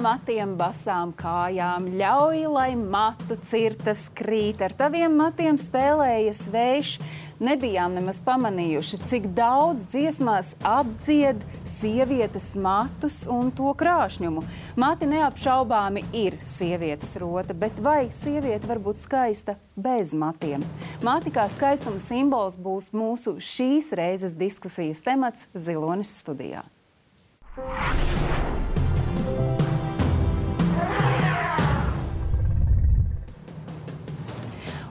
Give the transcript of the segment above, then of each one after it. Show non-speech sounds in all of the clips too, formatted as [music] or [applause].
Vaļā matiem, basām kājām, ļauj, lai matu cirtas krīt. Ar taviem matiem spēlējas vējš. Nebijām nemaz pamanījuši, cik daudz dziesmās apdzied sievietes matus un to krāšņumu. Mati neapšaubāmi ir sievietes rota, bet vai sieviete var būt skaista bez matiem? Mati kā skaistuma simbols būs mūsu šīs reizes diskusijas temats Zilonis studijā.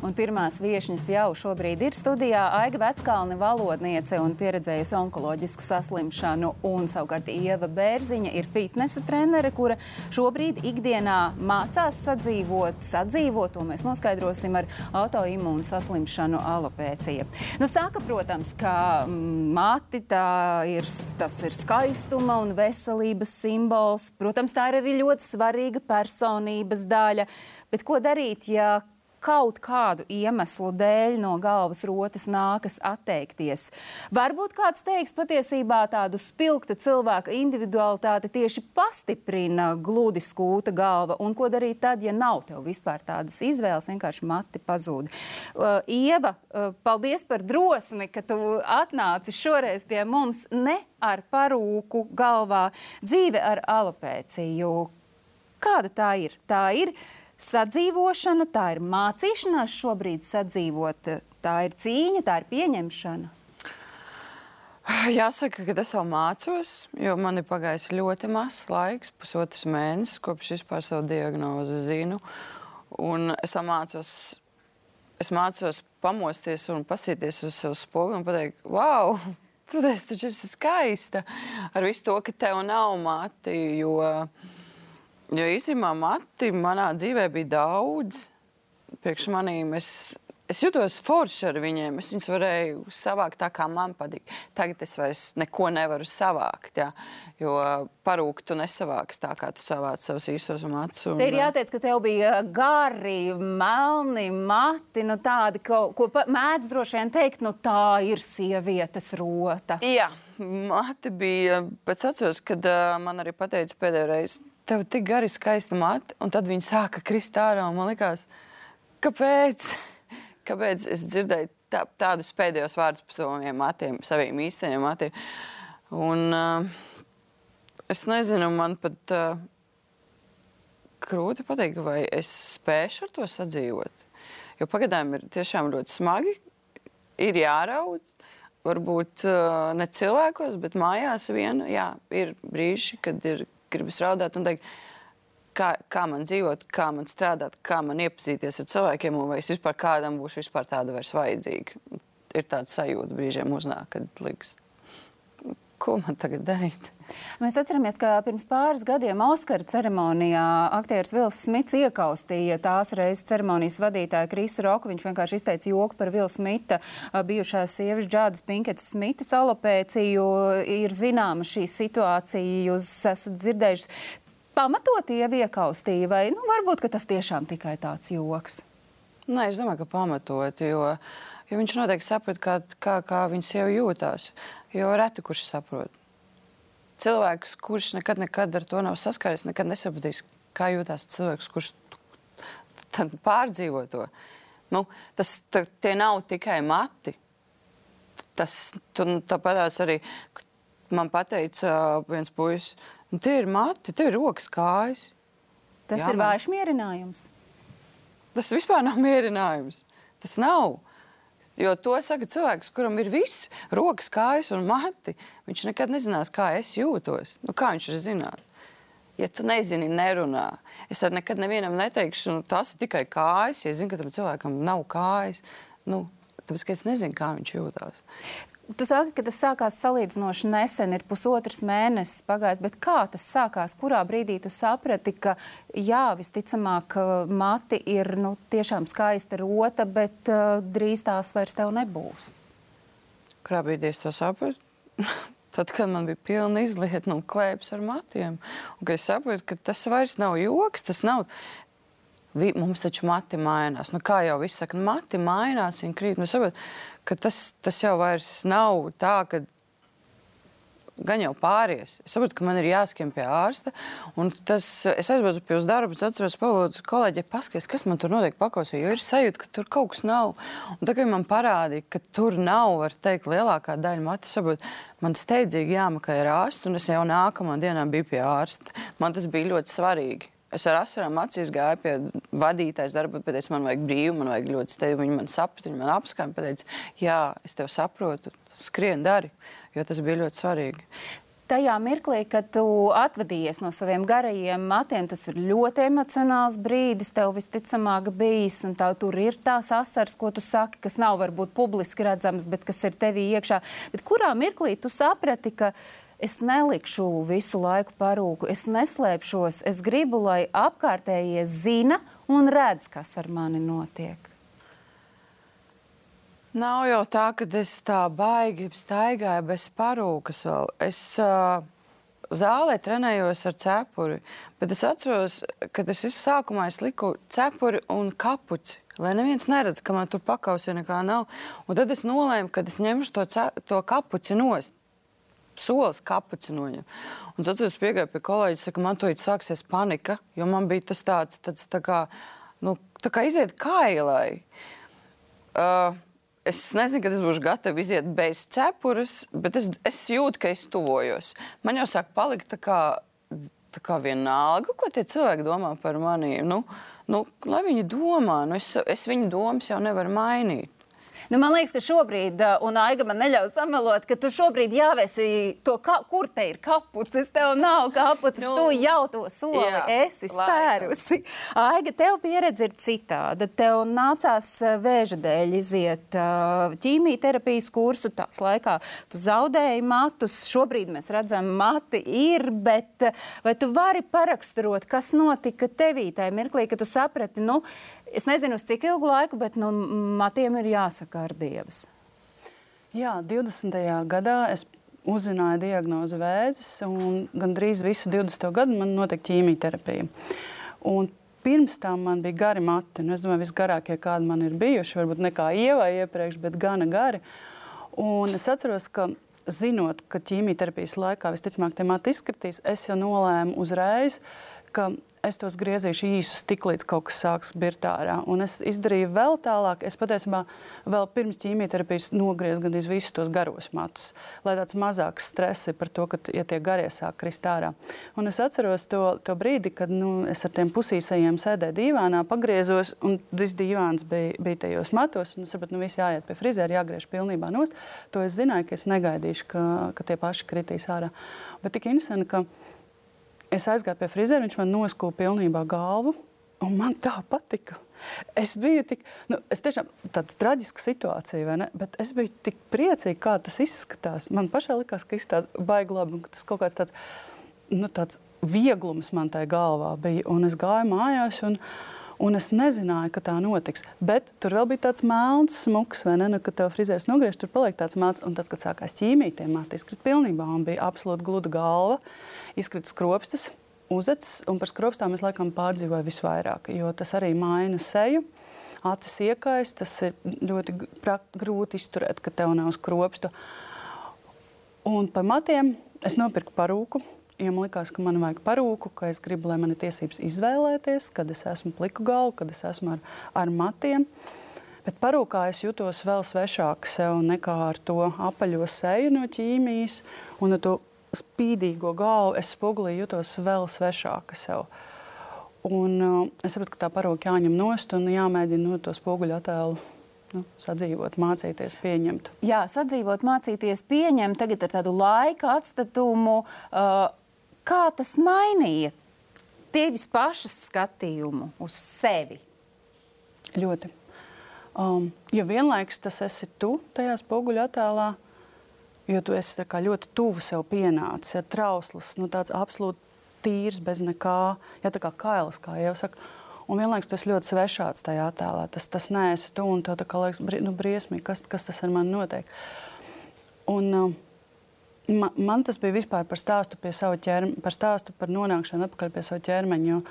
Un pirmās viesņas jau šobrīd ir studijā Aiga Veckalni valodniece un pieredzējusi onkoloģisku saslimšanu. Un savukārt Ieva Bērziņa ir fitnesa trenere, kura šobrīd ikdienā mācās sadzīvot, sadzīvot, to mēs noskaidrosim ar autoimūnu saslimšanu alopēcija. Nu, saka, protams, ka mm, mati tā ir, tas ir skaistuma un veselības simbols. Protams, tā ir arī ļoti svarīga personības daļa. Bet ko darīt, ja kaut kādu iemeslu dēļ no galvas rotas nākas atteikties. Varbūt kāds teiks, patiesībā tādu spilgta cilvēka individualitāti tieši pastiprina gludi skūta galva. Un ko darīt tad, ja nav tev vispār tādas izvēles, vienkārši mati pazūd. Uh, Ieva, uh, paldies par drosmi, ka tu atnāci šoreiz pie mums ne ar parūku galvā, dzīve ar alopēciju. Kāda tā ir? Tā ir sadzīvošana, tā ir mācīšanās šobrīd sadzīvot, tā ir cīņa, tā ir pieņemšana. Jāsaka, ka es vēl mācos, jo man ir pagājis ļoti mazs laiks, pusotrs mēnesis, kopš vispār savu diagnozi zinu. Un es vēl mācos, es mācos pamosties un pasīties uz savu spoguli un pateikt, wow! [laughs] Tu taču esi skaista ar visu to, ka tev nav mati. Jo uh, Jo īstenībā mati manā dzīvē bija daudz. Priekš manīm es, es jutos forši ar viņiem. Es viņus varēju savākt tā, kā man patīk. Tagad es vairs neko nevaru savākt. Jā. Jo parūku tu nesavāksi tā, kā tu savāc savus īsos matus. Un... Te ir jāteic, ka tev bija gari, melni mati, nu tādi, ko, ko mēdz droši vien teikt, nu tā ir sievietes rota. Jā, mati bija, pēc atceros, kad uh, man arī pateica pēdējo reizi, tev tik gari skaista mati, un tad viņi sāka krist ārā. Man liekas, kāpēc? Kāpēc es dzirdēju tā, tādus pēdējos vārdus par saviem matiem, saviem īstajiem matiem? Un, uh, es nezinu, man pat uh, grūti pateikt, vai es spēšu ar to sadzīvot. Jo pagaidām ir tiešām ļoti smagi, ir jāraud. Varbūt uh, ne cilvēkos, bet mājās vien jā, ir brīži, kad ir gribas raudāt un teikt, kā, kā man dzīvot, kā man strādāt, kā man iepazīties ar cilvēkiem, un vai es vispār kādam būšu vispār tāda vairs vajadzīga. Ir tāds sajūta brīžiem uznāk, kad liekas, ko man tagad darīt. Mēs atceramies, ka pirms pāris gadiem Oskara ceremonijā aktieris Vils Smits iekaustīja tās reizes ceremonijas vadītāju Krisu Roku. Viņš vienkārši izteica joku par Vila Smita bijušās sievas Džādas Pinketas Smitas alopēciju. Ir zināma šī situācija, jūs esat dzirdējuši. Pamatot ieviekaustīja, vai nu, varbūt tas tiešām tikai tāds joks? Nē, es domāju, ka pamatot, jo, jo viņš noteikti saprot, kā, kā, kā viņa sieva jūtās. Jo reti kurš saprot cilvēks, kurš nekad, nekad ar to nav saskaries, nekad nesapratīs, kā jūtas cilvēks, kurš pārdzīvo to. Nu, tas tie nav tikai mati. Tas tāpat arī man teica viens puisis, nu, tie ir mati, tie ir rokas kājas. Tas Jā, ir vājš mierinājums. Tas vispār nav mierinājums. Tas nav. Jo to saka cilvēks, kuram ir viss, rokas, kājas un mati. Viņš nekad nezinās, kā es jūtos. Nu, kā viņš var zināt? Ja tu nezini, nerunā. Es arī nekad nevienam neteikšu, nu, tas ir tikai kājas. Ja es zinu, ka tam cilvēkam nav kājas, nu, tāpēc es nezinu, kā viņš jūtas. Tu saki, ka tas sākās salīdzinoši nesen, ir pusotrs mēnesis pagājis, bet kā tas sākās? Kurā brīdī tu saprati, ka jā, visticamāk, mati ir nu, tiešām skaista rota, bet uh, drīz tās vairs tev nebūs? Kurā brīdī es to sapratu? [laughs] Tad, kad man bija pilna izlietne un klēpes ar matiem, un es saprotu, ka tas vairs nav joks, tas nav. Vi, mums taču mati mainās. Nu, kā jau viss saka, mati mainās, viņi krīt. Nu, saprot, ka tas, tas jau vairs nav tā, ka gan jau pāries. Es saprotu, ka man ir jāskiem pie ārsta. Tas, es aizbraucu pie uz darbu, es atceros, palūdzu kolēģi, paskaties, kas man tur notiek pakausī, jo ir sajūta, ka tur kaut kas nav. Un tagad man parādīja, ka tur nav, var teikt, lielākā daļa matu saprot. Man steidzīgi jāmeklē ārsts, un es jau nākamā dienā biju pie ārsta. Man tas bija ļoti svarīgi. Es ar asarām acīs gāju pie vadītājas darba, es man vajag brīvu, man vajag ļoti steidzi. Viņa man saprata, viņa man apskāja, pateica, jā, es tev saprotu, skrien, dari, jo tas bija ļoti svarīgi. Tajā mirklī, kad tu atvadījies no saviem garajiem matiem, tas ir ļoti emocionāls brīdis. Tev visticamāk bijis, un tā, tur ir tās asars, ko tu saki, kas nav varbūt publiski redzams, bet kas ir tevī iekšā. Bet kurā mirklī tu saprati, ka Es nelikšu visu laiku parūku, es neslēpšos. Es gribu, lai apkārtējie zina un redz, kas ar mani notiek. Nav jau tā, ka es tā baigi staigāju bez parūkas. Vēl. Es uh, zālē trenējos ar cepuri, bet es atceros, ka es visu sākumā es liku cepuri un kapuci. Lai neviens neredz, ka man tur pakausē nekā nav. Un tad es nolēmu, ka es ņemšu to, to kapuci nost solis kapuci noņem. Un es piegāju pie kolēģa, saka, man ir sāksies panika, jo man bija tas tāds, tāds tā kā, nu, tā kā iziet kailai. Uh, es nezinu, kad es būšu gatava iziet bez cepures, bet es, es jūtu, ka es tuvojos. Man jau sāk palikt tā kā, tā kā vienalga, ko tie cilvēki domā par mani. Nu, nu, lai viņi domā, nu, es, es viņu domas jau nevaru mainīt. Nu, man liekas, ka šobrīd, un Aiga man neļauj samelot, ka tu šobrīd jāvēsi to, ka, kur te ir kapucis. Tev nav kapucis, nu, tu jau to soli jā, esi spērusi. Aiga, tev pieredze ir citāda. Tev nācās vēža dēļ iziet ķīmijterapijas kursu. Tās laikā tu zaudēji matus. Šobrīd mēs redzam, mati ir, bet vai tu vari paraksturot, kas notika tevī tajā mirklī, kad tu saprati, nu, Es nezinu, cik ilgu laiku, bet nu, matiem ir jāsaka ar dievs. Jā, 20. gadā es uzzināju diagnozi vēzis, un gandrīz visu 20. gadu man notika ķīmijterapija. Un pirms tam man bija gari mati. Nu, es domāju, visgarākie, kādi man ir bijuši, varbūt ne kā ievai iepriekš, bet gana gari. Un es atceros, ka zinot, ka ķīmijterapijas laikā visticamāk tie mati izskatīs, es jau nolēmu uzreiz, ka es tos griezīšu īsus, tik līdz kaut kas sāks birt ārā. Un es izdarīju vēl tālāk. Es patiesībā vēl pirms ķīmijterapijas nogriezu gandrīz visus tos garos matus, lai tāds mazāks stress ir par to, ka ja tie garie sāk krist ārā. Un es atceros to, to brīdi, kad nu, es ar tiem pusīsajiem sēdēju dīvānā, pagriezos, un tas dīvāns bija, bija tajos matos. Un es sapratu, nu viss jāiet pie frizēra, jāgriež pilnībā nost. To es zināju, ka es negaidīšu, ka, ka tie paši kritīs ārā. Bet tik interesanti, ka Es aizgāju pie frizēra, viņš man noskūpa pilnībā galvu, un man tā patika. Es biju tik, nu, es tiešām tāda traģiska situācija, vai ne? Bet es biju tik priecīga, kā tas izskatās. Man pašai likās, ka tas baigi labi, un ka tas kaut kāds tāds, nu, tāds vieglums man tajā galvā bija. Un es gāju mājās, un, un es nezināju, ka tā notiks. Bet tur vēl bija tāds melns, smuks, vai ne? Nu, kad tev frizērs nogriež, tur paliek tāds melns. Un tad, kad sākās ķīmija, tie māte izkrita pilnībā un bija absolūti gluda galva izkrita skropstas, uzacis, un par skropstām es laikam pārdzīvoju visvairāk, jo tas arī maina seju. Acis iekais, tas ir ļoti grūti izturēt, ka tev nav skropstu. Un par matiem es nopirku parūku, jo man likās, ka man vajag parūku, ka es gribu, lai man ir tiesības izvēlēties, kad es esmu pliku galvu, kad es esmu ar, ar matiem. Bet parūkā es jutos vēl svešāk sev nekā ar to apaļo seju no ķīmijas un ar to spīdīgo galvu, es spogulī jutos vēl svešāka sev. Un, uh, es saprotu, ka tā parūka jāņem nost un jāmēģina no to spoguļu attēlu nu, sadzīvot, mācīties, pieņemt. Jā, sadzīvot, mācīties, pieņemt. Tagad ar tādu laika atstatumu, uh, kā tas mainīja tevis pašas skatījumu uz sevi? Ļoti. Um, jo vienlaikus tas esi tu tajā spoguļu attēlā, jo tu esi ļoti tuvu sev pienācis, ja trausls, nu, tāds absolūti tīrs, bez nekā, ja tā kā kailis, kā jau saka. Un vienlaikus tas ļoti svešāds tajā attēlā. Tas, tas neesi tu un tev tā kā liekas, nu, briesmīgi, kas, kas tas ar mani notiek. Un, uh, man, man tas bija vispār par stāstu ķermeņa, par stāstu par nonākšanu atpakaļ pie sava ķermeņa.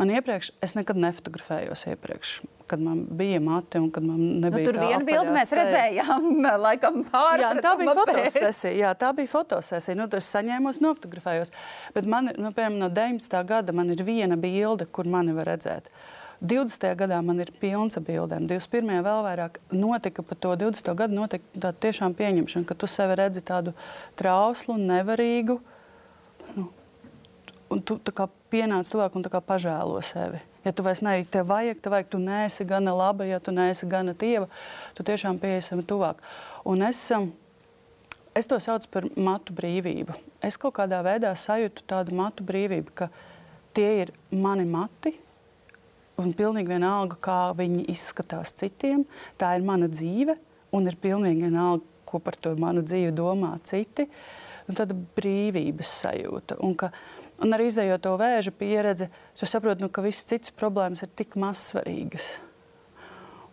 Man iepriekš, es nekad nefotografējos iepriekš, kad man bija mati un kad man Nu, nebija. tur tā viena bilde mēs redzējām, [laughs] laikam, Jā, pārpratuma tā bija fotosesija. Jā, tā bija fotosesija. Nu, tur es saņēmos, nofotografējos. Bet man, nu, piemēram, no 19. gada man ir viena bilde, kur mani var redzēt. 20. gadā man ir pilns ar bildēm. 21. vēl vairāk notika par to 20. gadu. Notika tāda tiešām pieņemšana, ka tu sevi redzi tādu trauslu, nevarīgu. Nu, un tu tā kā pienāc tuvāk un tā kā pažēlo sevi. Ja tu vairs neesi, tev vajag, tev vajag, tu neesi gana laba, ja tu neesi gana tieva, tu tiešām pieesim tuvāk. Un es, um, es to saucu par matu brīvību. Es kaut kādā veidā sajūtu tādu matu brīvību, ka tie ir mani mati. Un pilnīgi vienalga, kā viņi izskatās citiem, tā ir mana dzīve. Un ir pilnīgi vienalga, ko par to manu dzīvi domā citi. Un tāda brīvības sajūta. Un, ka, un arī izējot to vēža pieredzi, es saprotu, nu, ka visas citas problēmas ir tik mazsvarīgas.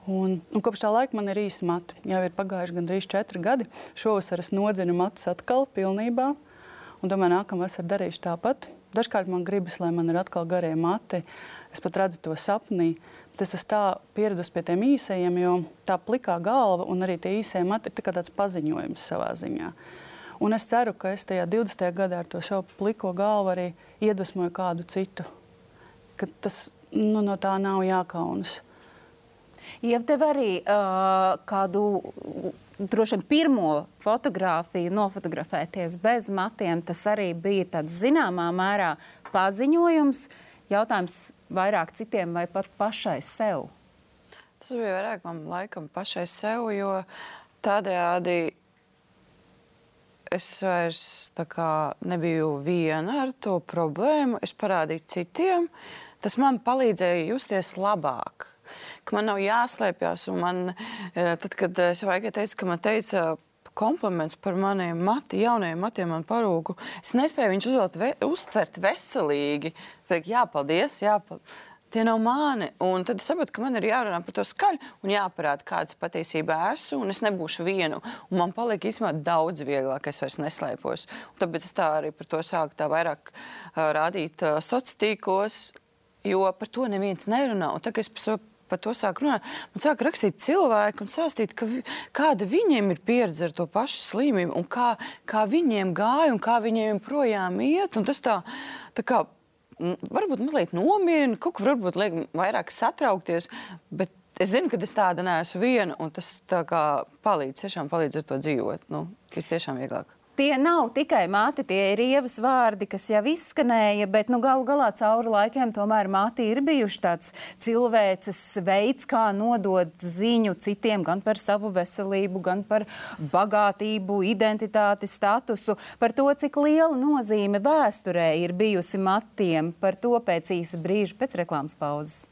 Un, un kopš tā laika man ir īsi mati. Jau ir pagājuši gandrīz četri gadi. Šovasar es nodzinu matus atkal pilnībā. Un domāju, nākamā vasarā darīšu tāpat. Dažkārt man gribas, lai man ir atkal garie mati. Es pat redzu to sapnī. Es esmu tā pieradusi pie tiem īsajiem, jo tā plikā galva un arī tie īsie mati ir tā tāds paziņojums savā ziņā. Un es ceru, ka es tajā 20. gadā ar to savu pliko galvu arī iedvesmoju kādu citu. Ka tas nu, no tā nav jākaunas. Ja tev arī uh, kādu droši vien pirmo fotografiju nofotografēties bez matiem, tas arī bija tāds zināmā mērā paziņojums. Jautājums vairāk citiem vai pat pašai sev? Tas bija vairāk man laikam pašai sev, jo tādējādi es vairs kā nebiju viena ar to problēmu. Es parādīju citiem. Tas man palīdzēja justies labāk. Man nav jāslēpjas. Man, eh, tad, kad es teicu, ka man teica kompliments par maniem matiem, jaunajiem matiem, man parūku, es nespēju viņus uzvelt, ve, uztvert veselīgi. Teikt, jā, paldies, jā, paldies. Tie nav mani. Un tad es saprotu, ka man ir jārunā par to skaļu un jāparāda, kāds patiesībā esmu. Un es nebūšu vienu. Un man paliek īstenībā daudz vieglāk, es vairs neslēpos. Un tāpēc es tā arī par to sāku tā vairāk uh, rādīt uh, sociālos tīklos, jo par to neviens nerunā. Un tagad es par so par to sāku runāt. Man sāk rakstīt cilvēki un stāstīt, ka vi, kāda viņiem ir pieredze ar to pašu slimību, un kā, kā viņiem gāja, un kā viņiem joprojām iet. Tas tā, tā kā varbūt mazliet nomierina, kaut kur varbūt liek vairāk satraukties. Bet es zinu, ka es tāda neesmu viena, un tas tā kā palīdz, tiešām palīdz ar to dzīvot. Nu, ir tiešām vieglāk. Tie nav tikai māti, tie ir ievas vārdi, kas jau izskanēja, bet nu, galu galā cauri laikiem tomēr māti ir bijuši tāds cilvēces veids, kā nodot ziņu citiem gan par savu veselību, gan par bagātību, identitāti, statusu, par to, cik liela nozīme vēsturē ir bijusi matiem. Par to pēc īsa brīža, pēc reklāmas pauzes.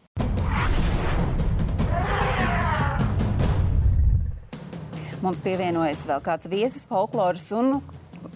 Mums pievienojas vēl kāds viesis, folkloras un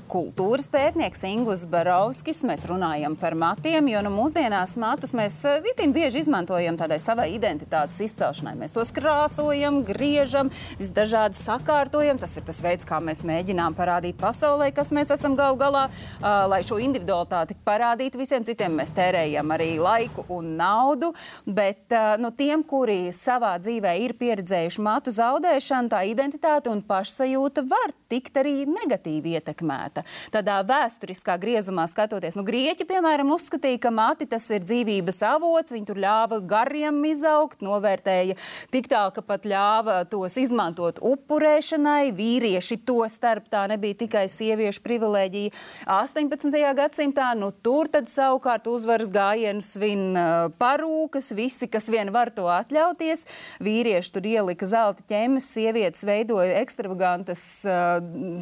kultūras pētnieks Ingūns Barovskis. Mēs runājam par matiem, jo nu, mūsdienās matus mēs eh, vitin bieži izmantojam tādai savai identitātes izcelšanai. Mēs tos krāsojam, griežam, visdažādi sakārtojam. Tas ir tas veids, kā mēs mēģinām parādīt pasaulē, kas mēs esam galu galā. Uh, lai šo individualitāti parādītu visiem citiem, mēs tērējam arī laiku un naudu. Bet uh, nu, tiem, kuri savā dzīvē ir pieredzējuši matu zaudēšanu, tā identitāte un pašsajūta var tikt arī negatīvi ietekmēta. Tādā vēsturiskā griezumā skatoties, nu, grieķi, piemēram, uzskatīja, ka mati tas ir dzīvības avots, viņi tur ļāva gariem izaugt, novērtēja tik tālu, ka pat ļāva tos izmantot upurēšanai. Vīrieši to starp tā nebija tikai sieviešu privilēģija. 18. gadsimtā, nu, tur tad savukārt uzvaras gājienu svin parūkas, visi, kas vien var to atļauties. Vīrieši tur ielika zelta ķemes, sievietes veidoja ekstravagantas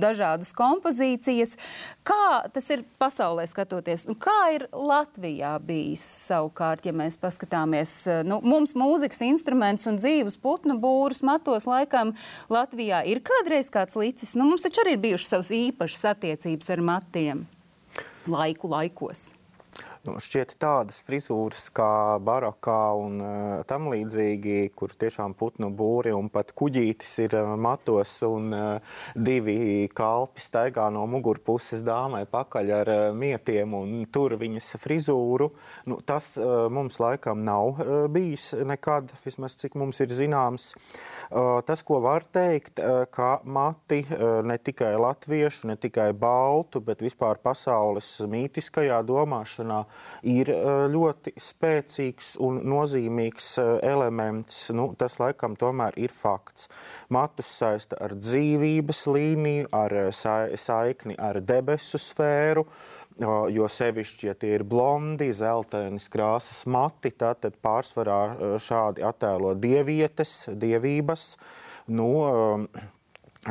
dažādas kompozīcijas. Kā tas ir pasaulē skatoties? Nu, kā ir Latvijā bijis savukārt, ja mēs paskatāmies? Nu, mums mūzikas instruments un dzīves putnu būrus matos laikam Latvijā ir kādreiz kāds līdzis. Nu, mums taču arī ir bijušas savas īpašas attiecības ar matiem laiku laikos. Nu, šķiet tādas frizūras kā barokā un uh, tam līdzīgi, kur tiešām putnu būri un pat kuģītis ir uh, matos un uh, divi kalpi staigā no mugurpuses dāmai pakaļ ar uh, mietiem un tur viņas frizūru. Nu, tas uh, mums laikam nav uh, bijis nekad, vismaz cik mums ir zināms. Uh, tas, ko var teikt, uh, ka mati uh, ne tikai latviešu, ne tikai baltu, bet vispār pasaules mītiskajā domāšanā ir eh, ļoti spēcīgs un nozīmīgs eh, elements. Nu, tas laikam tomēr ir fakts. Matus saista ar dzīvības līniju, ar eh, saikni ar debesu sfēru. Jo sevišķi, ja tie ir blondi, zeltainas krāsas mati, tad pārsvarā šādi attēlo dievietes, dievības. Nu,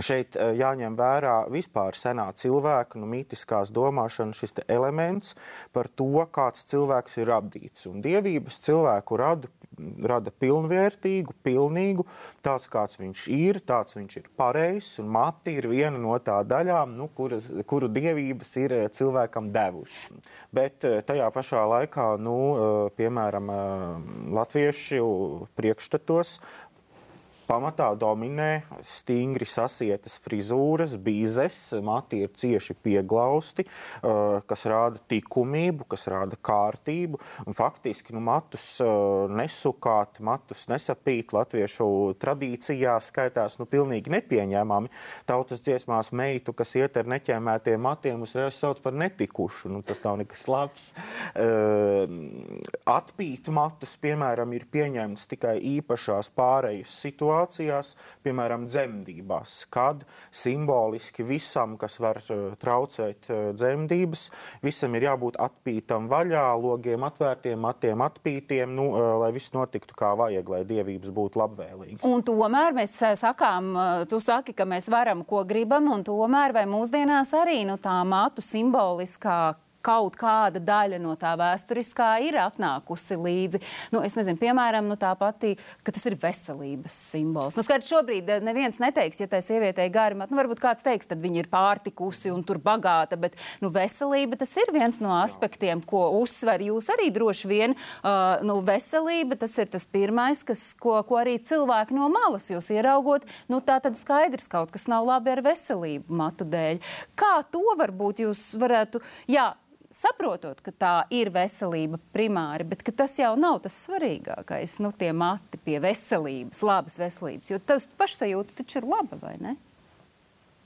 Šeit eh, jāņem vērā vispār senā cilvēka, nu, mītiskās domāšanas šis elements par to, kāds cilvēks ir radīts. Un dievības cilvēku rada, rada pilnvērtīgu, pilnīgu, tāds kāds viņš ir, tāds viņš ir pareizs, un mati ir viena no tā daļām, nu, kuru, kuru dievības ir eh, cilvēkam devuši. Bet eh, tajā pašā laikā, nu, piemēram, latviešu priekšstatos Pamatā dominē stingri sasietas frizūras, bīzes, mati ir cieši pieglausti, kas rāda likumību, kas rāda kārtību. Un faktiski nu, matus nesukāt, matus nesapīt latviešu tradīcijā skaitās nu, pilnīgi nepieņēmami. Tautas dziesmās meitu, kas iet ar neķēmētiem matiem, uzreiz sauc par netikušu. Nu, tas nav nekas labs. Atpīt matus, piemēram, ir pieņemts tikai īpašās pārējas situācijas situācijās, piemēram, dzemdībās, kad simboliski visam, kas var uh, traucēt uh, dzemdības, visam ir jābūt atpītam vaļā, logiem atvērtiem, matiem atpītiem, nu, uh, lai viss notiktu kā vajag, lai dievības būtu labvēlīgas. Un tomēr mēs sakām, tu saki, ka mēs varam, ko gribam, un tomēr vai mūsdienās arī nu, tā matu simboliskā kaut kāda daļa no tā vēsturiskā ir atnākusi līdzi. Nu, es nezinu, piemēram, nu, tā pati, ka tas ir veselības simbols. Nu, skaidrs, šobrīd eh, neviens neteiks, ja tai sievietei gari mat, nu, varbūt kāds teiks, tad viņa ir pārtikusi un tur bagāta, bet nu, veselība tas ir viens no aspektiem, ko uzsver jūs arī droši vien. Uh, nu, veselība tas ir tas pirmais, kas, ko, ko arī cilvēki no malas jūs ieraugot. Nu, tā tad skaidrs kaut kas nav labi ar veselību matu dēļ. Kā to varbūt jūs varētu, jā, saprotot, ka tā ir veselība primāri, bet tas jau nav tas svarīgākais. Nu, tie mati pie veselības, labas veselības, jo tavs pašsajūta taču ir laba, vai ne?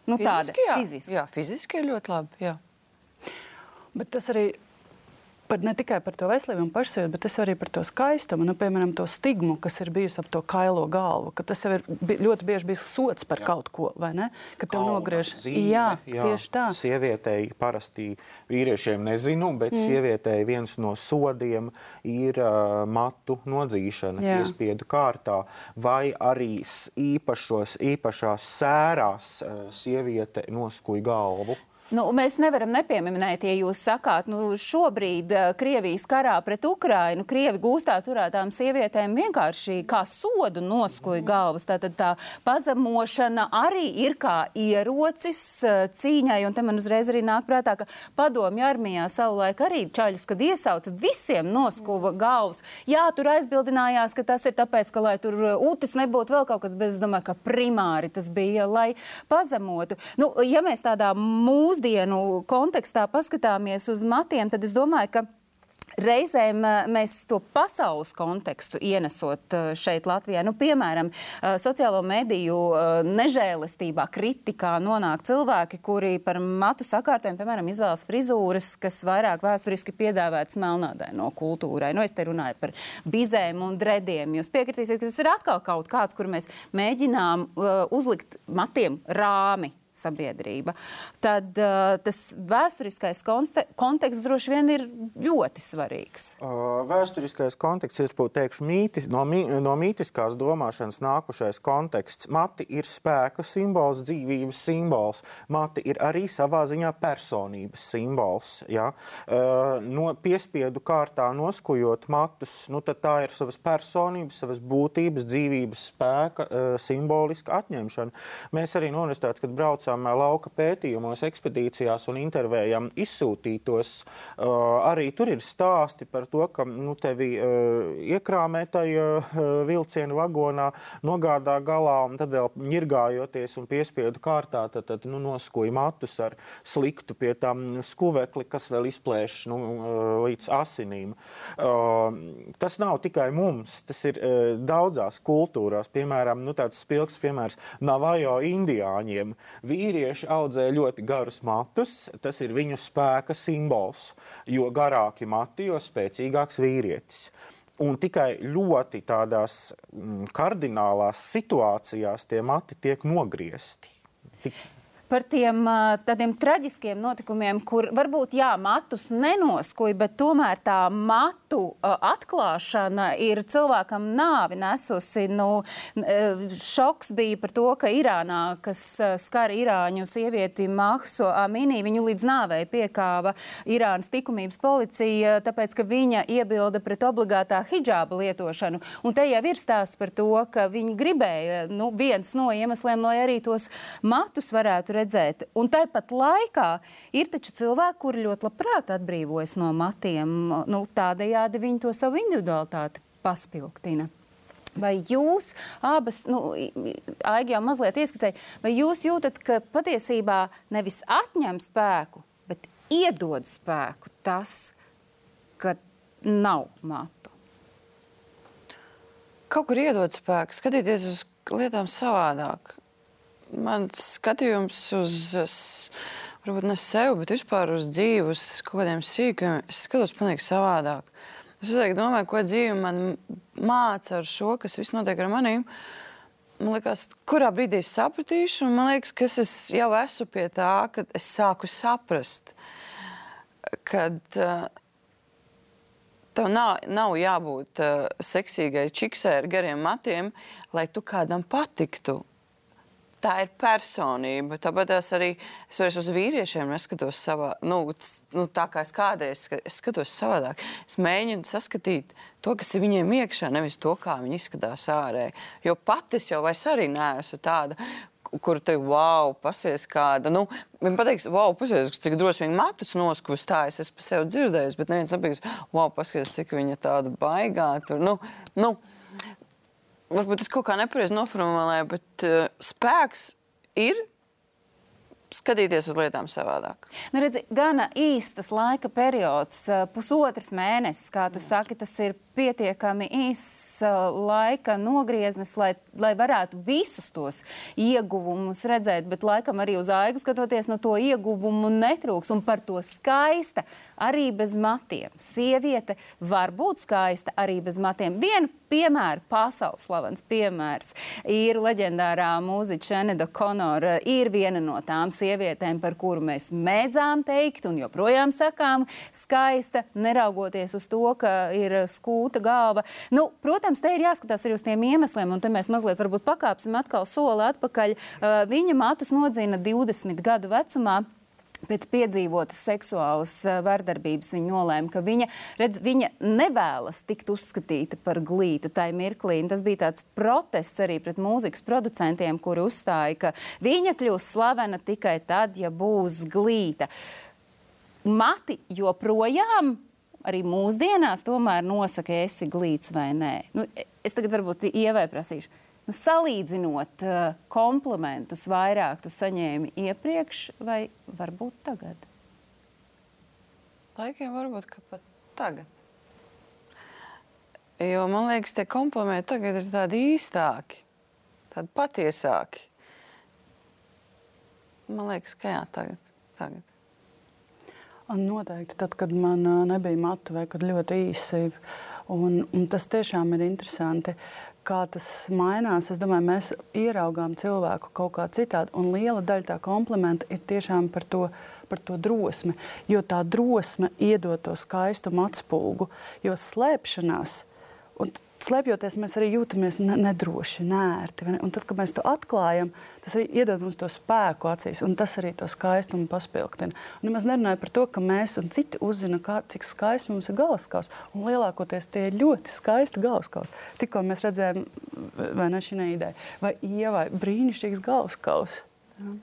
Nu, fiziski, tāda jā. fiziski. Jā, fiziski ir ļoti labi. Jā. Bet tas arī par, ne tikai par to veselību un pašsajūtu, bet arī par to skaistumu, nu, piemēram, to stigmu, kas ir bijusi ap to kailo galvu. Tas jau ir ļoti bieži bijis sots par jā. kaut ko, vai ne? Kad tev nogriež zīme, jā, jā, tieši tā. Sievietei parasti vīriešiem nezinu, bet mm. sievietei viens no sodiem ir uh, matu nodzīšana jā. piespiedu kārtā, vai arī īpašos, īpašās sērās uh, sieviete noskuja galvu. Nu, mēs nevaram nepieminēt, ja jūs sakāt, nu, šobrīd uh, Krievijas karā pret Ukrainu, Krievi gūstā turētām sievietēm vienkārši kā sodu noskuja galvas. Tātad tā pazemošana arī ir kā ierocis uh, cīņai, un te man uzreiz arī nāk prātā, ka padomju armijā savulaik arī čaļus, kad iesauca, visiem noskuva galvas. Jā, tur aizbildinājās, ka tas ir tāpēc, ka, lai tur utis nebūtu vēl kaut kas, bet es domāju, ka primāri tas bija, lai pazemotu. Nu, ja mēs tādā mūsu mūsdienu kontekstā paskatāmies uz matiem, tad es domāju, ka Reizēm eh, mēs to pasaules kontekstu ienesot eh, šeit, Latvijā, nu, piemēram, eh, sociālo mediju nežēlistībā, kritikā nonāk cilvēki, kuri par matu sakārtēm, piemēram, izvēlas frizūras, kas vairāk vēsturiski piedāvātas melnādaino kultūrai. Nu, es te runāju par bizēm un drediem. Jūs piekritīsiet, ka tas ir atkal kaut kāds, kur mēs mēģinām uzlikt matiem rāmi sabiedrība, tad uh, tas vēsturiskais konteksts droši vien ir ļoti svarīgs. Uh, vēsturiskais konteksts, būtu teikšu, mītis, no, mī, no mītiskās domāšanas nākušais konteksts. Mati ir spēka simbols, dzīvības simbols. Mati ir arī savā ziņā personības simbols. Ja? Uh, no piespiedu kārtā noskujot matus, nu, tā ir savas personības, savas būtības, dzīvības spēka uh, simboliska atņemšana. Mēs arī no universitātes, kad braucām braucam lauka pētījumos, ekspedīcijās un intervējam izsūtītos, arī tur ir stāsti par to, ka nu, tevi iekrāmē tajā vilciena vagonā, nogādā galā un tad vēl ņirgājoties un piespiedu kārtā, tad, tad nu, noskoja matus ar sliktu pie tam skuvekli, kas vēl izplēš nu, līdz asinīm. Tas nav tikai mums, tas ir daudzās kultūrās. Piemēram, nu, tāds spilgs piemērs Navajo indiāņiem. Vīrieši audzē ļoti garus matus, tas ir viņu spēka simbols, jo garāki mati, jo spēcīgāks vīrietis. Un tikai ļoti tādās mm, kardinālās situācijās tie mati tiek nogriezti. Tik par tiem tādiem traģiskiem notikumiem, kur varbūt jā, matus nenoskoja, bet tomēr tā matu atklāšana ir cilvēkam nāvi nesusi. Nu, šoks bija par to, ka Irānā, kas skar Irāņu sievieti Mahsu Amini, viņu līdz nāvei piekāva Irānas likumības policija, tāpēc, ka viņa iebilda pret obligātā hijāba lietošanu. Un te jau ir stāsts par to, ka viņi gribēja, nu, viens no iemesliem, lai arī tos matus varētu redzēt redzēt. Un tāpat laikā ir taču cilvēki, kuri ļoti labprāt atbrīvojas no matiem. Nu, tādējādi viņi to savu individualitāti paspilgtina. Vai jūs abas, nu, Aigi jau mazliet ieskicēja, vai jūs jūtat, ka patiesībā nevis atņem spēku, bet iedod spēku tas, ka nav matu? Kaut kur iedod spēku, skatīties uz lietām savādāk mans skatījums uz, varbūt ne sevi, bet vispār uz dzīvi, uz kaut kādiem sīkumiem, es skatos pavisam savādāk. Es domāju, ko dzīve man māca ar šo, kas viss notiek ar maniem. Man liekas, kurā brīdī es sapratīšu, un man liekas, ka es jau esmu pie tā, ka es sāku saprast, ka uh, tev nav, nav jābūt uh, seksīgai čiksai ar gariem matiem, lai tu kādam patiktu tā ir personība. Tāpat arī es vairs uz vīriešiem neskatos savā, nu, nu, tā kā es kādreiz es skatos savādāk. Es mēģinu saskatīt to, kas ir viņiem iekšā, nevis to, kā viņi izskatās ārēji. Jo pati es jau vairs arī neesmu tāda. Kur te wow, pasies kāda. Nu, viņa pateiks, wow, pasies, cik droši viņa matus noskustājis. Es pa sevi dzirdēju, bet neviens nepateiks, wow, pasies, cik viņa tāda baigā. Tur, nu, nu, varbūt es kaut kā nepareizi noformulēju, bet uh, spēks ir skatīties uz lietām savādāk. Nu, redzi, gana īstas laika periods, eh, pusotrs mēnesis, kā tu saki, tas ir pietiekami īss laika nogrieznis, lai, lai varētu visus tos ieguvumus redzēt, bet laikam arī uz aigu skatoties, no to ieguvumu netrūks. Un par to skaista arī bez matiem. Sieviete var būt skaista arī bez matiem. Vienu piemēru, pasaules slavens piemērs, ir leģendārā mūziķa Eneda Konora. Ir viena no tām sievietēm, par kuru mēs mēdzām teikt un joprojām sakām, skaista, neraugoties uz to, ka ir skūta kūta galva. Nu, protams, te ir jāskatās arī uz tiem iemesliem, un te mēs mazliet varbūt pakāpsim atkal soli atpakaļ. Viņa matus nodzina 20 gadu vecumā. Pēc piedzīvotas seksuālas uh, vardarbības viņa nolēma, ka viņa, redz, viņa nevēlas tikt uzskatīta par glītu tajā mirklī. Un tas bija tāds protests arī pret mūzikas producentiem, kuri uzstāja, ka viņa kļūs slavena tikai tad, ja būs glīta. Mati joprojām arī mūsdienās tomēr nosaka, esi glīts vai nē. Nu, es tagad varbūt ievai prasīšu. Nu, salīdzinot uh, komplimentus, vairāk tu saņēmi iepriekš vai varbūt tagad? Laikiem varbūt pat tagad. Jo man liekas, tie komplimenti tagad ir tādi īstāki, tādi patiesāki. Man liekas, ka jā, tagad. tagad. Noteikti, tad, kad man nebija matu vai kad ļoti īsi. Un, un tas tiešām ir interesanti, kā tas mainās. Es domāju, mēs ieraugām cilvēku kaut kā citādi. Un liela daļa tā komplimenta ir tiešām par to, par to drosmi. Jo tā drosme iedod to skaistumu atspūgu, jo slēpšanās. Un slēpjoties, mēs arī jūtamies nedroši, nērti. Un tad, kad mēs to atklājam, tas arī iedod mums to spēku acīs, un tas arī to skaistumu paspilgtina. Un nemaz nerunāju par to, ka mēs un citi uzzina, kā, cik skaisti mums ir galvaskauss. Un lielākoties tie ir ļoti skaisti galvaskauss. Tikko mēs redzējām, vai ne šī ideja, vai ievai brīnišķīgs galvaskauss. Ja.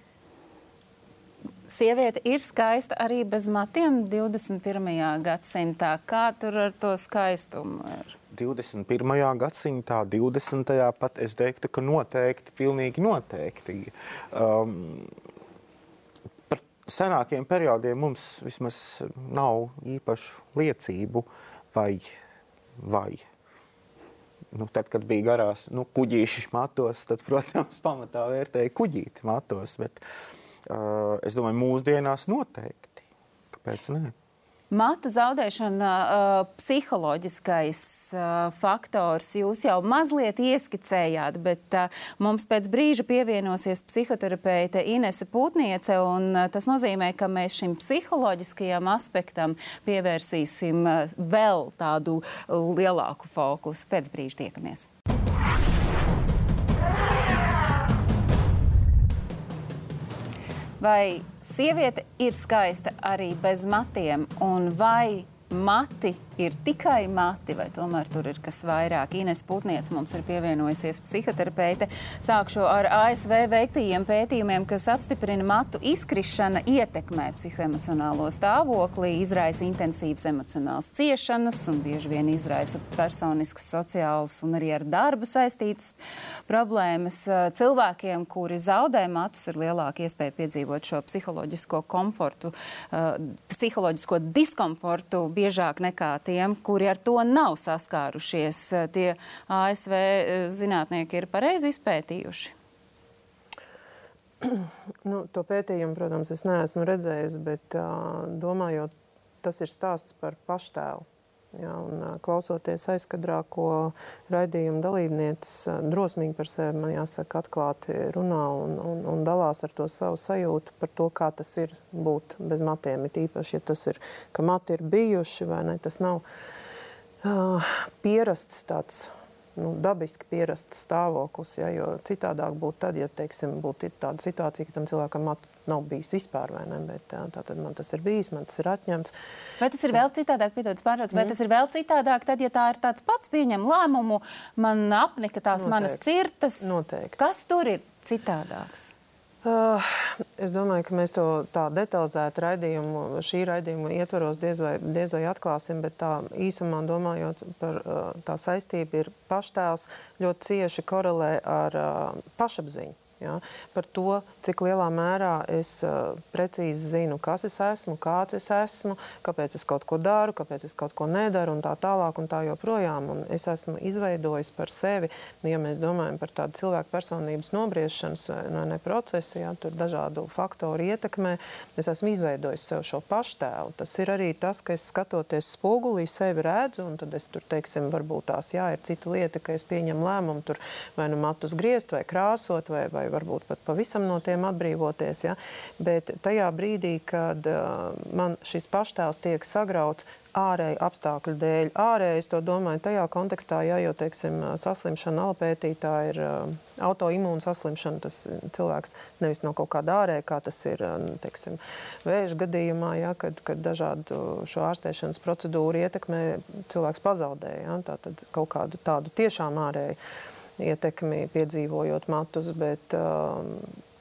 Sieviete ir skaista arī bez matiem 21. gadsimtā. Kā tur ar to skaistumu ir? 21. gadsimtā, 20. pat es teiktu, ka noteikti, pilnīgi noteikti. Um, par senākiem periodiem mums vismaz nav īpašu liecību vai, vai. Nu, tad, kad bija garās nu, kuģīši matos, tad, protams, pamatā vērtēja kuģīti matos. Bet, uh, es domāju, mūsdienās noteikti. Kāpēc ne? Matu zaudēšana, uh, psiholoģiskais uh, faktors, jūs jau mazliet ieskicējāt, bet uh, mums pēc brīža pievienosies psihoterapeite Inese Pūtniece, un uh, tas nozīmē, ka mēs šim psiholoģiskajam aspektam pievērsīsim uh, vēl tādu uh, lielāku fokusu. Pēc brīža tiekamies. Vai sieviete ir skaista arī bez matiem, un vai mati ir tikai mati, vai tomēr tur ir kas vairāk. Ines Putniec mums ir pievienojusies psihoterapeite. Sākšu ar ASV veiktajiem pētījumiem, kas apstiprina matu izkrišana ietekmē psihoemocionālo stāvokli, izraisa intensīvas emocionālas ciešanas un bieži vien izraisa personiskas, sociālas un arī ar darbu saistītas problēmas. Cilvēkiem, kuri zaudē matus, ir lielāka iespēja piedzīvot šo psiholoģisko komfortu, psiholoģisko diskomfortu biežāk nekā tiem, kuri ar to nav saskārušies. Tie ASV eh, zinātnieki ir pareizi izpētījuši. Nu, to pētījumu, protams, es neesmu redzējis, bet uh, domājot, tas ir stāsts par paštēlu. Jā, un, klausoties aizkadrā, ko raidījuma dalībnieces drosmīgi par sevi, man jāsaka, atklāti runā un, un, un dalās ar to savu sajūtu par to, kā tas ir būt bez matiem. It īpaši, ja tas ir, ka mati ir bijuši vai ne, tas nav uh, pierasts tāds nu, dabiski pierasts stāvoklis. Ja, jo citādāk būtu tad, ja teiksim, būtu tāda situācija, ka tam cilvēkam nav bijis vispār, ne? Bet tā, tad man tas ir bijis, man tas ir atņemts. Vai tas ir vēl citādāk, piedodas pārtrauc, vai mm. tas ir vēl citādāk, tad, ja tā ir tāds pats pieņem lēmumu, man apnika tās Noteikti. manas cirtas? Noteikti. Kas tur ir citādāks? Uh, es domāju, ka mēs to tā detalizēti raidījumu, šī raidījuma ietvaros diez vai, diez vai atklāsim, bet tā īsumā domājot par uh, tā saistību ir paštēls ļoti cieši korelē ar uh, pašapziņu. Ja, par to, cik lielā mērā es uh, precīzi zinu, kas es esmu, kāds es esmu, kāpēc es kaut ko daru, kāpēc es kaut ko nedaru, un tā tālāk, un tā joprojām. Un es esmu izveidojis par sevi, ja mēs domājam par tādu cilvēku personības nobriešanas vai ne procesu, ja tur dažādu faktoru ietekmē, es esmu izveidojis sev šo paštēlu. Tas ir arī tas, ka es skatoties spogulī sevi redzu, un tad es tur, teiksim, varbūt tās, jā, ir cita lieta, ka es pieņemu lēmumu tur vai nu matus griezt vai krāsot vai, vai vai varbūt pat pavisam no tiem atbrīvoties. Ja? Bet tajā brīdī, kad uh, man šis paštēls tiek sagrauts, ārēju apstākļu dēļ. Ārēji es to domāju tajā kontekstā, ja jau teiksim, saslimšana alpētītā ir uh, autoimūna saslimšana, tas cilvēks nevis no kaut kāda ārēja, kā tas ir teiksim, vēža gadījumā, ja, kad, kad dažādu šo ārstēšanas procedūru ietekmē cilvēks pazaudē. Ja, Tātad kaut kādu tādu tiešām ārēju ietekmi piedzīvojot matus, bet um,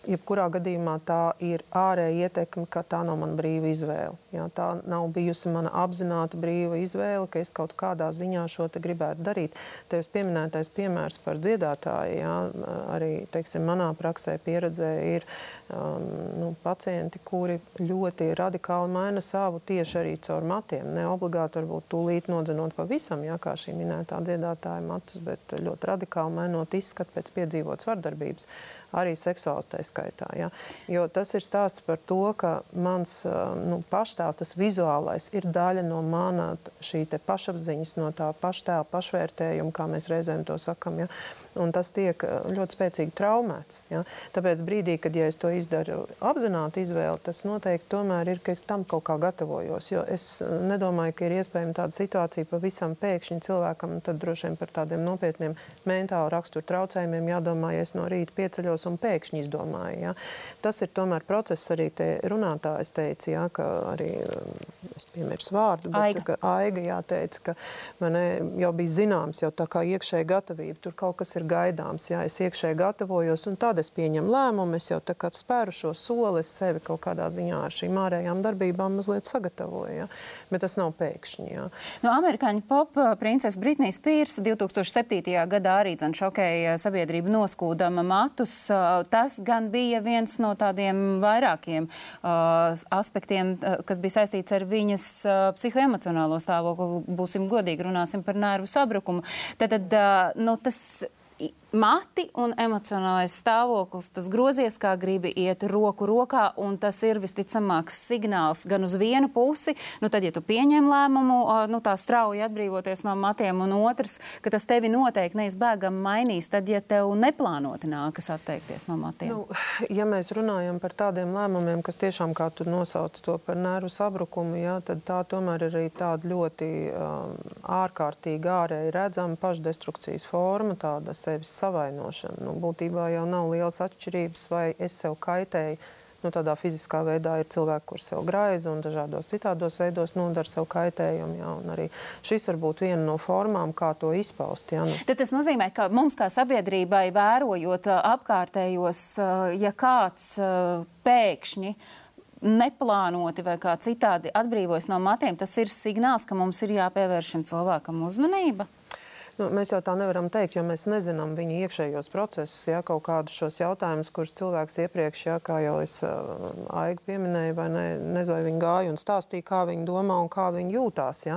jebkurā gadījumā tā ir ārēja ietekme, ka tā nav mana brīva izvēle. Jā, tā nav bijusi mana apzināta brīva izvēle, ka es kaut kādā ziņā šo gribētu darīt. Tevis pieminētais piemērs par dziedātāju, jā, arī teiksim, manā praksē pieredzē ir um, nu, pacienti, kuri ļoti radikāli maina savu tieši arī caur matiem. Ne obligāti varbūt tūlīt nodzenot pavisam, jā, kā šī minētā dziedātāja matus, bet ļoti radikāli mainot izskatu pēc piedzīvotas vardarbības arī seksuāls tā skaitā. Ja? Jo tas ir stāsts par to, ka mans nu, paštēls, tas vizuālais, ir daļa no mana šī pašapziņas, no tā paštēla pašvērtējuma, kā mēs reizēm to sakam. Ja? Un tas tiek ļoti spēcīgi traumēts. Ja? Tāpēc brīdī, kad ja es to izdaru apzināti izvēli, tas noteikti tomēr ir, ka es tam kaut kā gatavojos. Jo es nedomāju, ka ir iespējama tāda situācija pavisam pēkšņi cilvēkam, tad droši vien par tādiem nopietniem mentālu raksturu traucējumiem jādomā, ja es no rīta pieceļos un pēkšņi izdomāja. Ja. Tas ir tomēr process, arī te runātājs teica, ja, ka arī es piemirsu vārdu, bet Aiga, ka, Aiga jāteica, ka man jau bija zināms, jau tā kā iekšēja gatavība, tur kaut kas ir gaidāms. Ja. Es iekšēji gatavojos un tad es pieņemu lēmumu, es jau tā kā spēru šo soli, es sevi kaut kādā ziņā ar šīm ārējām darbībām mazliet sagatavoju. Ja. Bet tas nav pēkšņi. Ja. No amerikāņu pop princesa Britnijas Pīrs 2007. gadā arī šokēja sabiedrību noskūdama matus. Tas gan bija viens no tādiem vairākiem aspektiem, kas bija saistīts ar viņas psihoemocionālo stāvokli. Būsim godīgi, runāsim par nervu sabrukumu. Tad, tad nu, tas mati un emocionālais stāvoklis, tas grozies kā gribi iet roku rokā, un tas ir visticamāks signāls gan uz vienu pusi, nu tad, ja tu pieņem lēmumu, nu tā strauji atbrīvoties no matiem, un otrs, ka tas tevi noteikti neizbēgam mainīs, tad, ja tev neplānoti nākas atteikties no matiem. Nu, ja mēs runājam par tādiem lēmumiem, kas tiešām, kā tu nosauc to par nervu sabrukumu, jā, tad tā tomēr ir arī tāda ļoti um, ārkārtīgi ārēji redzama pašdestrukcijas forma, tāda sevis savainošana. Nu, būtībā jau nav liels atšķirības, vai es sev kaitēju. Nu, tādā fiziskā veidā ir cilvēki, kurš sev graiza un dažādos citādos veidos nodara sev kaitējumu. Jā, arī šis var būt viena no formām, kā to izpaust. Jā, nu. Tad tas nozīmē, ka mums kā sabiedrībai vērojot apkārtējos, ja kāds pēkšņi neplānoti vai kā citādi atbrīvojas no matiem, tas ir signāls, ka mums ir jāpievērš šim cilvēkam uzmanība. Nu, mēs jau tā nevaram teikt, jo mēs nezinām viņa iekšējos procesus, ja kaut kādus šos jautājumus, kurus cilvēks iepriekš, ja, kā jau es uh, Aigu pieminēju, vai ne, nezinu, vai viņi gāja un stāstīja, kā viņi domā un kā viņi jūtās. Ja.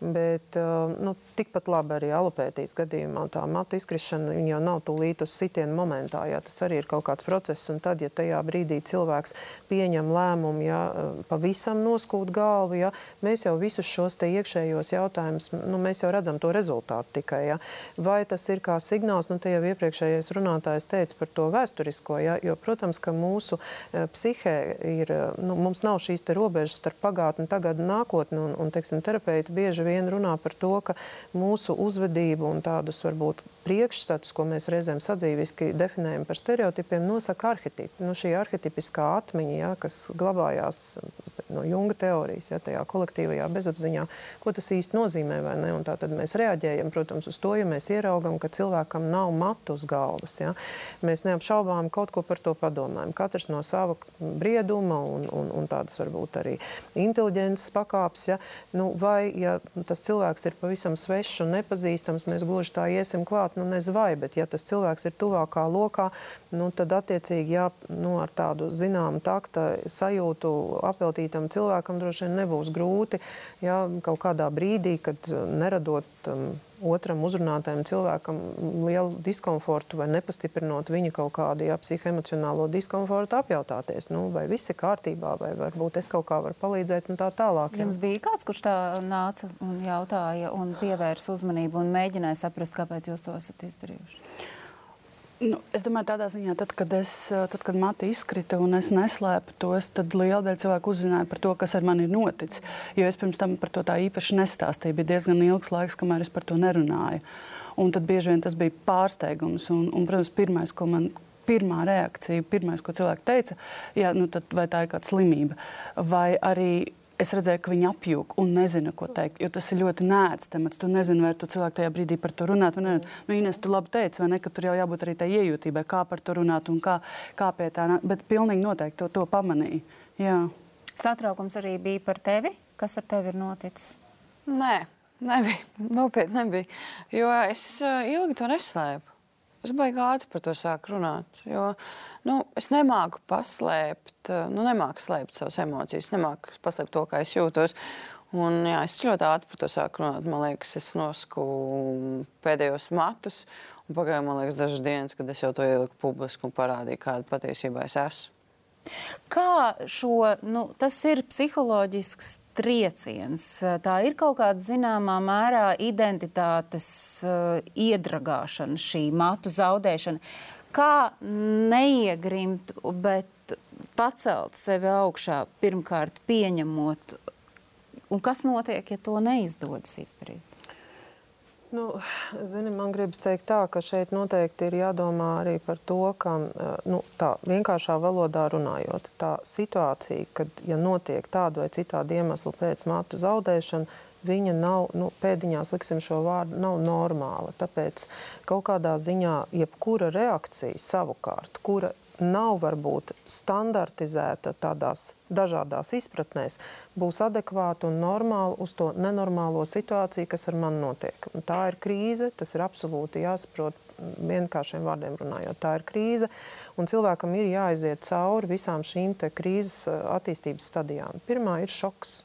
Bet uh, nu, tikpat labi arī alopētijas gadījumā tā matu izkrišana jau nav tūlīt uz sitienu momentā. Ja. Tas arī ir kaut kāds process, un tad, ja tajā brīdī cilvēks pieņem lēmumu, ja pavisam noskūt galvu, ja, mēs jau visus šos te iekšējos jautājumus, nu, mēs jau redzam to rezultātu tikai tikai. Ja? Vai tas ir kā signāls, nu, te jau iepriekšējais runātājs teica par to vēsturisko, ja? jo, protams, ka mūsu e, psihē ir, e, nu, mums nav šīs te robežas starp pagātni, tagad nākotni, un, un teiksim, terapeiti bieži vien runā par to, ka mūsu uzvedību un tādus varbūt priekšstatus, ko mēs reizēm sadzīviski definējam par stereotipiem, nosaka arhetipi. Nu, šī arhetipiskā atmiņa, ja, kas glabājās no Junga teorijas, ja, tajā kolektīvajā bezapziņā, ko tas īsti nozīmē, vai ne? Un tā tad mēs reaģējam, protams, uz to, ja mēs ieraugam, ka cilvēkam nav matu uz galvas. Ja? Mēs neapšaubām kaut ko par to padomājam. Katrs no sava brieduma un, un, un tādas varbūt arī inteliģences pakāpes. Ja? Nu, vai ja tas cilvēks ir pavisam svešs un nepazīstams, mēs gluži tā iesim klāt, nu nezinu vai, bet ja tas cilvēks ir tuvākā lokā, nu, tad attiecīgi jā, nu, ar tādu zināmu takta sajūtu apveltītam cilvēkam droši vien nebūs grūti jā, kaut kādā brīdī, kad neradot um, otram uzrunātajam cilvēkam lielu diskomfortu vai nepastiprinot viņa kaut kādu ja, psihoemocionālo diskomfortu, apjautāties, nu, vai viss ir kārtībā, vai varbūt es kaut kā varu palīdzēt un tā tālāk. Ja. Jums bija kāds, kurš tā nāca un jautāja un pievērsa uzmanību un mēģināja saprast, kāpēc jūs to esat izdarījuši? Nu, es domāju, tādā ziņā, tad, kad, es, tad, kad mati izkrita un es neslēpu tos, tad liela daļa cilvēku uzzināja par to, kas ar mani ir noticis. Jo es pirms tam par to tā īpaši nestāstīju. Bija diezgan ilgs laiks, kamēr es par to nerunāju. Un tad bieži vien tas bija pārsteigums. Un, un, protams, pirmais, ko man pirmā reakcija, pirmais, ko cilvēki teica, jā, nu tad, vai tā ir kāda slimība, vai arī es redzēju, ka viņi apjūg un nezina, ko teikt. Jo tas ir ļoti nērts temats. Tu nezini, vai tu cilvēku tajā brīdī par to runāt. Nu, Ines, tu labi teici, vai ne, ka tur jau jābūt arī tai iejūtībai, kā par to runāt un kā, kā pie tā nāk. Bet pilnīgi noteikti to, to pamanīju. Jā. Satraukums arī bija par tevi. Kas ar tevi ir noticis? Nē, nebija. Nopietni nebija. Jo es uh, ilgi to neslēpu. Es baigi ātri par to sāku runāt. Jo, nu, es nemāku paslēpt, nu, nemāku slēpt savas emocijas, nemāku paslēpt to, kā es jūtos. Un, jā, es ļoti ātri par to sāku runāt. Man liekas, es nosku pēdējos matus. Pagāja, man liekas, dažas dienas, kad es jau to ieliku publiski un parādīju, kāda patiesībā es esmu. Kā šo, nu, tas ir psiholoģisks trieciens. Tā ir kaut kāda zināmā mērā identitātes uh, iedragāšana, šī matu zaudēšana. Kā neiegrimt, bet pacelt sevi augšā, pirmkārt pieņemot, un kas notiek, ja to neizdodas izdarīt? Nu, zini, man gribas teikt tā, ka šeit noteikti ir jādomā arī par to, ka nu, tā vienkāršā valodā runājot, tā situācija, kad ja notiek tādu vai citādu iemeslu pēc matu zaudēšana, viņa nav, nu, pēdiņās liksim šo vārdu, nav normāla. Tāpēc kaut kādā ziņā jebkura reakcija savukārt, kura nav varbūt standartizēta tādās dažādās izpratnēs, būs adekvāta un normāla uz to nenormālo situāciju, kas ar mani notiek. Un tā ir krīze, tas ir absolūti jāsaprot vienkāršiem vārdiem runājot. Tā ir krīze, un cilvēkam ir jāiziet cauri visām šīm krīzes attīstības stadijām. Pirmā ir šoks.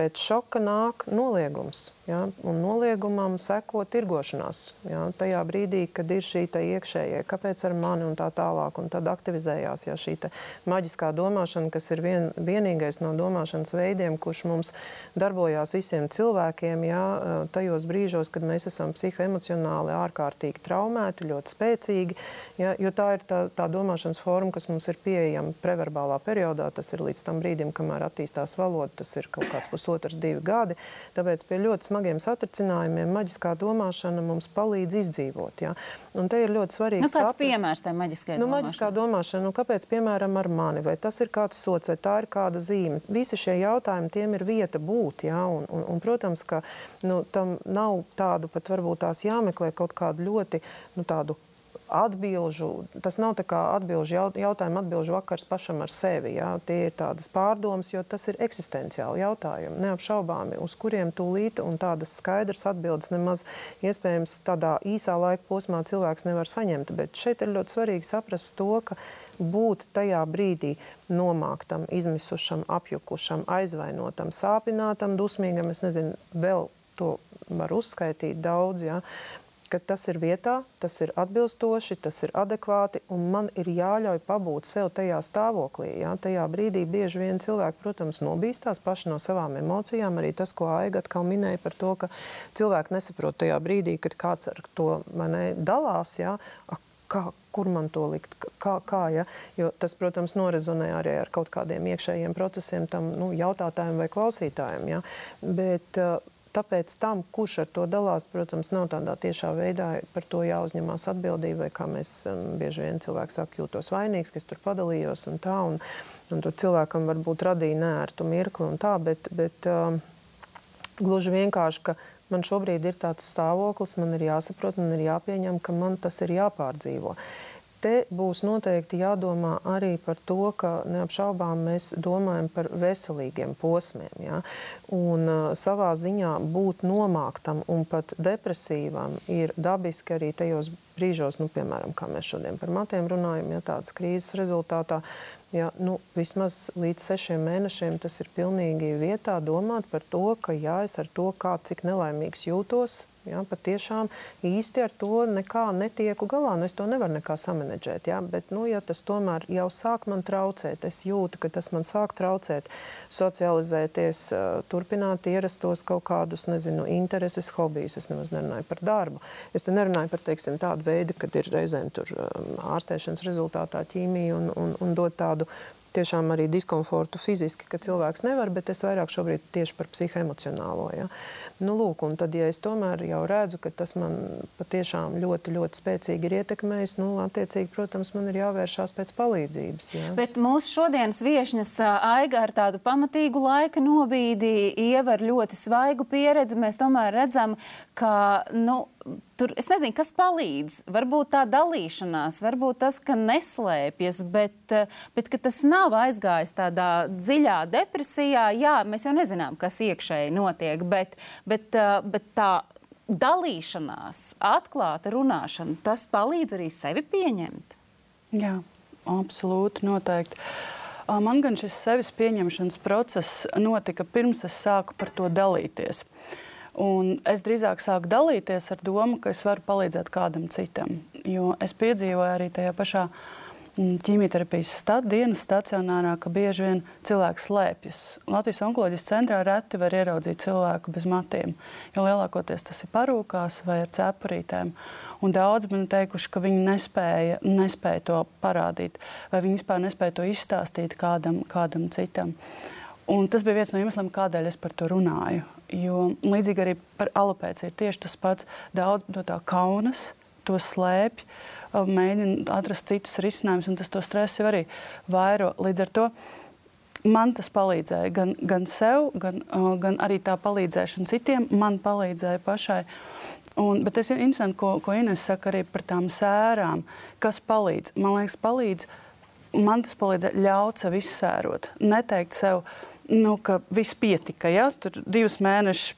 Pēc šoka nāk noliegums. Ja? Un noliegumam seko tirgošanās. Ja? Tajā brīdī, kad ir šī iekšējā, kāpēc ar mani un tā tālāk, un tad aktivizējās ja, šī maģiskā domāšana, kas ir vien, vienīgais no domāšanas veidiem, kurš mums darbojās visiem cilvēkiem, ja, tajos brīžos, kad mēs esam psihoemocionāli ārkārtīgi traumēti, ļoti spēcīgi. Ja, jo tā ir tā, tā domāšanas forma, kas mums ir pieejama preverbālā periodā. Tas ir līdz tam brīdim, kamēr attīstās valoda, tas ir kaut kāds pusotrs, divi gadi. Tāpēc pie ļoti smagiem satricinājumiem maģiskā domāšana mums palīdz izdzīvot. Ja? Un te ir ļoti svarīgi. Nu, kāds piemērs tam maģiskajai nu, domāšanai? Maģiskā domāšana, nu, kāpēc, piemēram, ar mani, vai tas ir kāds sots, vai tā ir kāda zīme? Visi šie jautājumi, tiem ir vieta būt, ja? un, un, un, protams, ka nu, tam nav tādu pat varbūt tās jāmeklē kaut kādu ļoti, nu, tādu atbilžu, tas nav tā kā atbilžu jaut, jautājumu atbilžu vakars pašam ar sevi. Jā. Tie ir tādas pārdomas, jo tas ir eksistenciāli jautājumi, neapšaubāmi, uz kuriem tūlīt un tādas skaidras atbildes nemaz iespējams tādā īsā laika posmā cilvēks nevar saņemt. Bet šeit ir ļoti svarīgi saprast to, ka būt tajā brīdī nomāktam, izmisušam, apjukušam, aizvainotam, sāpinātam, dusmīgam, es nezinu, vēl to var uzskaitīt daudz, ja, ka tas ir vietā, tas ir atbilstoši, tas ir adekvāti, un man ir jāļauj pabūt sev tajā stāvoklī. Jā. Tajā brīdī bieži vien cilvēki, protams, nobīstās paši no savām emocijām. Arī tas, ko Aiga atkal minēja par to, ka cilvēki nesaprot tajā brīdī, kad kāds ar to manai dalās. Jā, kā, kur man to likt, kā, kā ja? Jo tas, protams, norezonē arī ar kaut kādiem iekšējiem procesiem tam nu, jautātājiem vai klausītājiem. Ja? Bet, uh, Tāpēc tam, kurš ar to dalās, protams, nav tādā tiešā veidā par to jāuzņemās atbildība, vai kā mēs um, bieži vien cilvēki saka, jūtos vainīgs, ka es tur padalījos un tā, un, un tur cilvēkam varbūt radīja nērtu mirkli un tā, bet, bet um, gluži vienkārši, ka man šobrīd ir tāds stāvoklis, man ir jāsaprot, man ir jāpieņem, ka man tas ir jāpārdzīvo. Uh, Te būs noteikti jādomā arī par to, ka neapšaubām mēs domājam par veselīgiem posmiem. Ja? Un uh, savā ziņā būt nomāktam un pat depresīvam ir dabiski arī tajos brīžos, nu, piemēram, kā mēs šodien par matiem runājam, ja tādas krīzes rezultātā. Ja, nu, vismaz līdz sešiem mēnešiem tas ir pilnīgi vietā domāt par to, ka jā, es ar to, kā cik nelaimīgs jūtos, Ja, pat tiešām īsti ar to nekā netieku galā. Nu, es to nevaru nekā samanedžēt. Ja, bet, nu, ja tas tomēr jau sāk man traucēt, es jūtu, ka tas man sāk traucēt socializēties, turpināt ierastos kaut kādus, nezinu, intereses, hobijus. Es nemaz nerunāju par darbu. Es te nerunāju par, teiksim, tādu veidu, kad ir reizēm tur ārstēšanas rezultātā ķīmija un, un, un dot tādu tiešām arī diskomfortu fiziski, ka cilvēks nevar, bet es vairāk šobrīd tieši par psihoemocionālo. Ja. Nu, lūk, un tad, ja es tomēr jau redzu, ka tas man patiešām ļoti, ļoti spēcīgi ir ietekmējis, nu, attiecīgi, protams, man ir jāvēršās pēc palīdzības. Jā. Bet mūsu šodienas viešņas aiga ar tādu pamatīgu laika nobīdi, ievar ļoti svaigu pieredzi, mēs tomēr redzam, ka, nu, Tur es nezinu, kas palīdz. Varbūt tā dalīšanās, varbūt tas, ka neslēpjas, bet, bet tas nav aizgājis tādā dziļā depresijā. Jā, mēs jau nezinām, kas iekšēji notiek, bet, bet, bet tā dalīšanās, atklāta runāšana, tas palīdz arī sevi pieņemt. Jā, absolūti, noteikti. Man gan šis sevis pieņemšanas process notika pirms es sāku par to dalīties. Un es drīzāk sāku dalīties ar domu, ka es varu palīdzēt kādam citam. Jo es piedzīvoju arī tajā pašā mm, ķīmijterapijas stat, dienas stacionārā, ka bieži vien cilvēks slēpjas. Latvijas onkoloģijas centrā reti var ieraudzīt cilvēku bez matiem, jo lielākoties tas ir parūkās vai ar cepurītēm. Un daudz man teikuši, ka viņi nespēja, nespēja to parādīt, vai viņi vispār nespēja to izstāstīt kādam, kādam citam. Un tas bija viens no iemesliem, kādēļ es par to runāju. Jo līdzīgi arī par alopēciju ir tieši tas pats. Daudz no tā kaunas, to slēpj, mēģina atrast citus risinājumus, un tas to stresu arī vairo. Līdz ar to man tas palīdzēja gan, gan sev, gan, gan arī tā palīdzēšana citiem. Man palīdzēja pašai. Un, bet tas ir interesanti, ko, ko Ines saka arī par tām sērām. Kas palīdz? Man liekas, palīdz. Man tas palīdzēja ļaut sev izsērot. Neteikt sev, nu, ka viss pietika. Ja? Tur divus mēnešus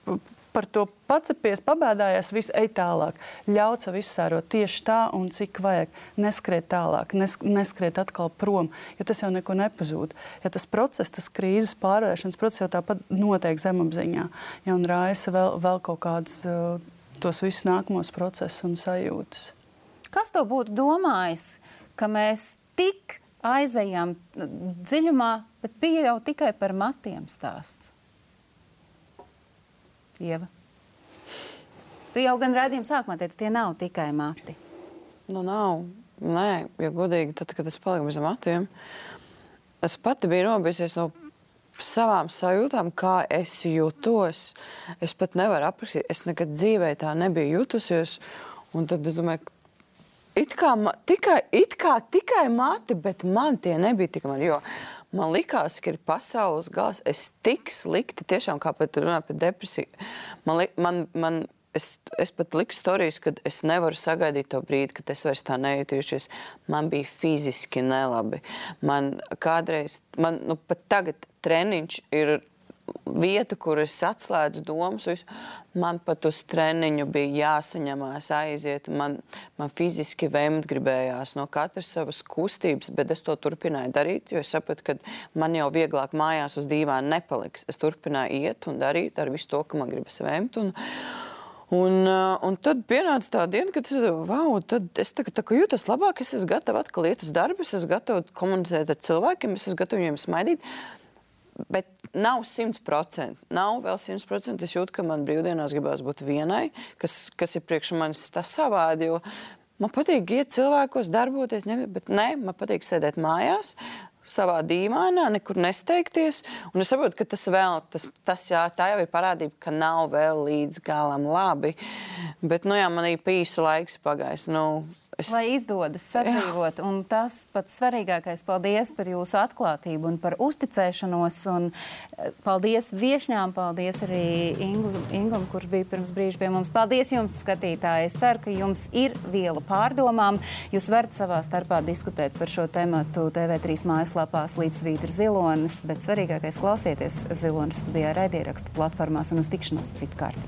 par to pacepies, pabēdājies, viss ej tālāk. Ļaut sev izsērot tieši tā un cik vajag. Neskriet tālāk, nes, neskriet atkal prom, jo tas jau neko nepazūd. Ja tas process, tas krīzes pārvēršanas process jau tāpat notiek zemapziņā, ja un raisa vēl, vēl kaut kādas uh, tos visus nākamos procesus un sajūtas. Kas to būtu domājis, ka mēs tik aizejam dziļumā, bet bija jau tikai par matiem stāsts? Ieva. Tu jau gan redzējumi sākumā teici, tie nav tikai mati. Nu, nav. Nē, ja godīgi, tad, kad es paliku bez matiem, es pati biju nobijusies no savām sajūtām, kā es jutos. Es pat nevaru aprakstīt, es nekad dzīvē tā nebiju jutusies. Un tad es domāju, it kā, tikai, it kā tikai mati, bet man tie nebija tik mani. Man likās, ka ir pasaules gals. Es tik slikti, tiešām kā pat runāju par depresiju. Man, li, man, man es, es pat liku stāstījis, ka es nevaru sagaidīt to brīdi, kad es vairs tā nejūtīšos. Man bija fiziski nelabi. Man kādreiz, man nu, pat tagad treniņš ir vieta, kur es atslēdzu domas. Visu. Man pat uz treniņu bija jāsaņemās, aiziet. Man, man fiziski vēmt gribējās no katras savas kustības, bet es to turpināju darīt, jo es sapratu, ka man jau vieglāk mājās uz dīvāna nepaliks. Es turpināju iet un darīt ar visu to, ka man gribas vēmt. Un, Un, un tad pienāca tā diena, kad wow, es tā, tā, jūtos labāk, es esmu gatava atkal iet uz darbu, es esmu gatava komunicēt ar cilvēkiem, es esmu gatava viņiem smaidīt. Bet nav simts procenti. Nav vēl simts procenti. Es jūtu, ka man brīvdienās gribās būt vienai, kas, kas ir priekš manis tas savādi. Man patīk iet cilvēkos, darboties, ne, bet nē, man patīk sēdēt mājās, savā dīvainā, nekur nesteigties. Un es saprotu, ka tas vēl, tas, tas jā, tā jau ir parādība, ka nav vēl līdz galam labi. Bet, nu jā, man ir pīsu laiks pagājis. Nu, Es... Lai izdodas sadzīvot. Jā. Un tas pats svarīgākais - paldies par jūsu atklātību un par uzticēšanos. Un eh, paldies viešņām, paldies arī Ingu, Ingam, kurš bija pirms brīža pie mums. Paldies jums, skatītāji! Es ceru, ka jums ir viela pārdomām. Jūs varat savā starpā diskutēt par šo tematu TV3 mājaslapā Slīpsvītra zilonis, bet svarīgākais klausieties zilonis studijā raidierakstu platformās un uz tikšanos citkārt.